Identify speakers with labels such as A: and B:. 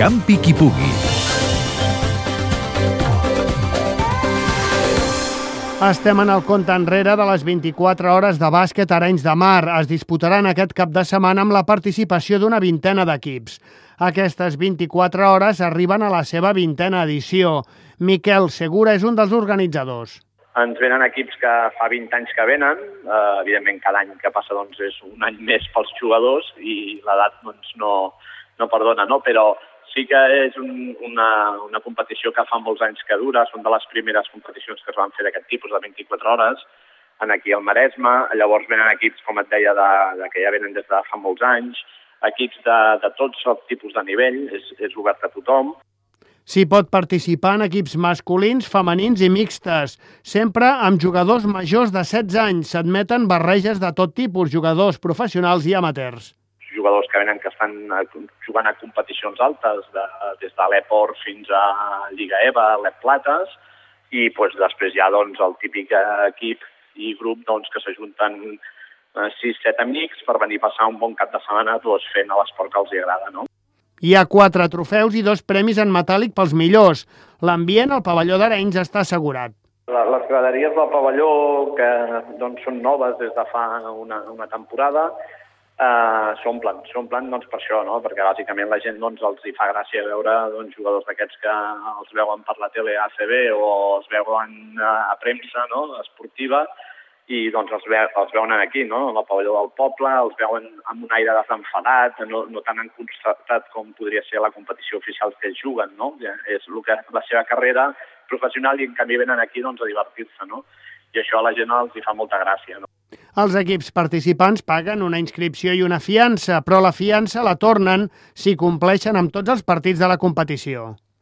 A: Campi qui pugui.
B: Estem en el compte enrere de les 24 hores de bàsquet Arenys de Mar. Es disputaran aquest cap de setmana amb la participació d'una vintena d'equips. Aquestes 24 hores arriben a la seva vintena edició. Miquel Segura és un dels organitzadors.
C: Ens venen equips que fa 20 anys que venen, eh, evidentment cada any que passa doncs, és un any més pels jugadors i l'edat doncs, no, no perdona, no? però sí que és un, una, una competició que fa molts anys que dura, són de les primeres competicions que es van fer d'aquest tipus, de 24 hores, en aquí al Maresme, llavors venen equips, com et deia, de, de que ja venen des de fa molts anys, equips de, de tots els tipus de nivell, és, és obert a tothom.
B: S'hi pot participar en equips masculins, femenins i mixtes, sempre amb jugadors majors de 16 anys. S'admeten barreges de tot tipus, jugadors professionals i amateurs
C: jugadors que venen que estan jugant a competicions altes, de, des de l'Eport fins a Lliga EVA, l'Ep Plates, i doncs, després hi ha doncs, el típic equip i grup doncs, que s'ajunten eh, sis, set amics per venir a passar un bon cap de setmana doncs, fent l'esport que els agrada. No?
B: Hi ha quatre trofeus i dos premis en metàl·lic pels millors. L'ambient al pavelló d'Arenys està assegurat.
C: Les graderies del pavelló, que doncs, són noves des de fa una, una temporada, eh, s'omplen, s'omplen doncs, per això, no? perquè bàsicament la gent doncs, els hi fa gràcia veure doncs, jugadors d'aquests que els veuen per la tele ACB o els veuen a, a premsa no? esportiva i doncs els, ve, els veuen aquí, no? en el pavelló del poble, els veuen amb un aire desenfadat, no, no tan enconcertat com podria ser la competició oficial que juguen, no? És el que, la seva carrera professional i en canvi venen aquí doncs, a divertir-se, no? I això a la gent els hi fa molta gràcia, no?
B: Els equips participants paguen una inscripció i una fiança, però la fiança la tornen si compleixen amb tots els partits de la competició.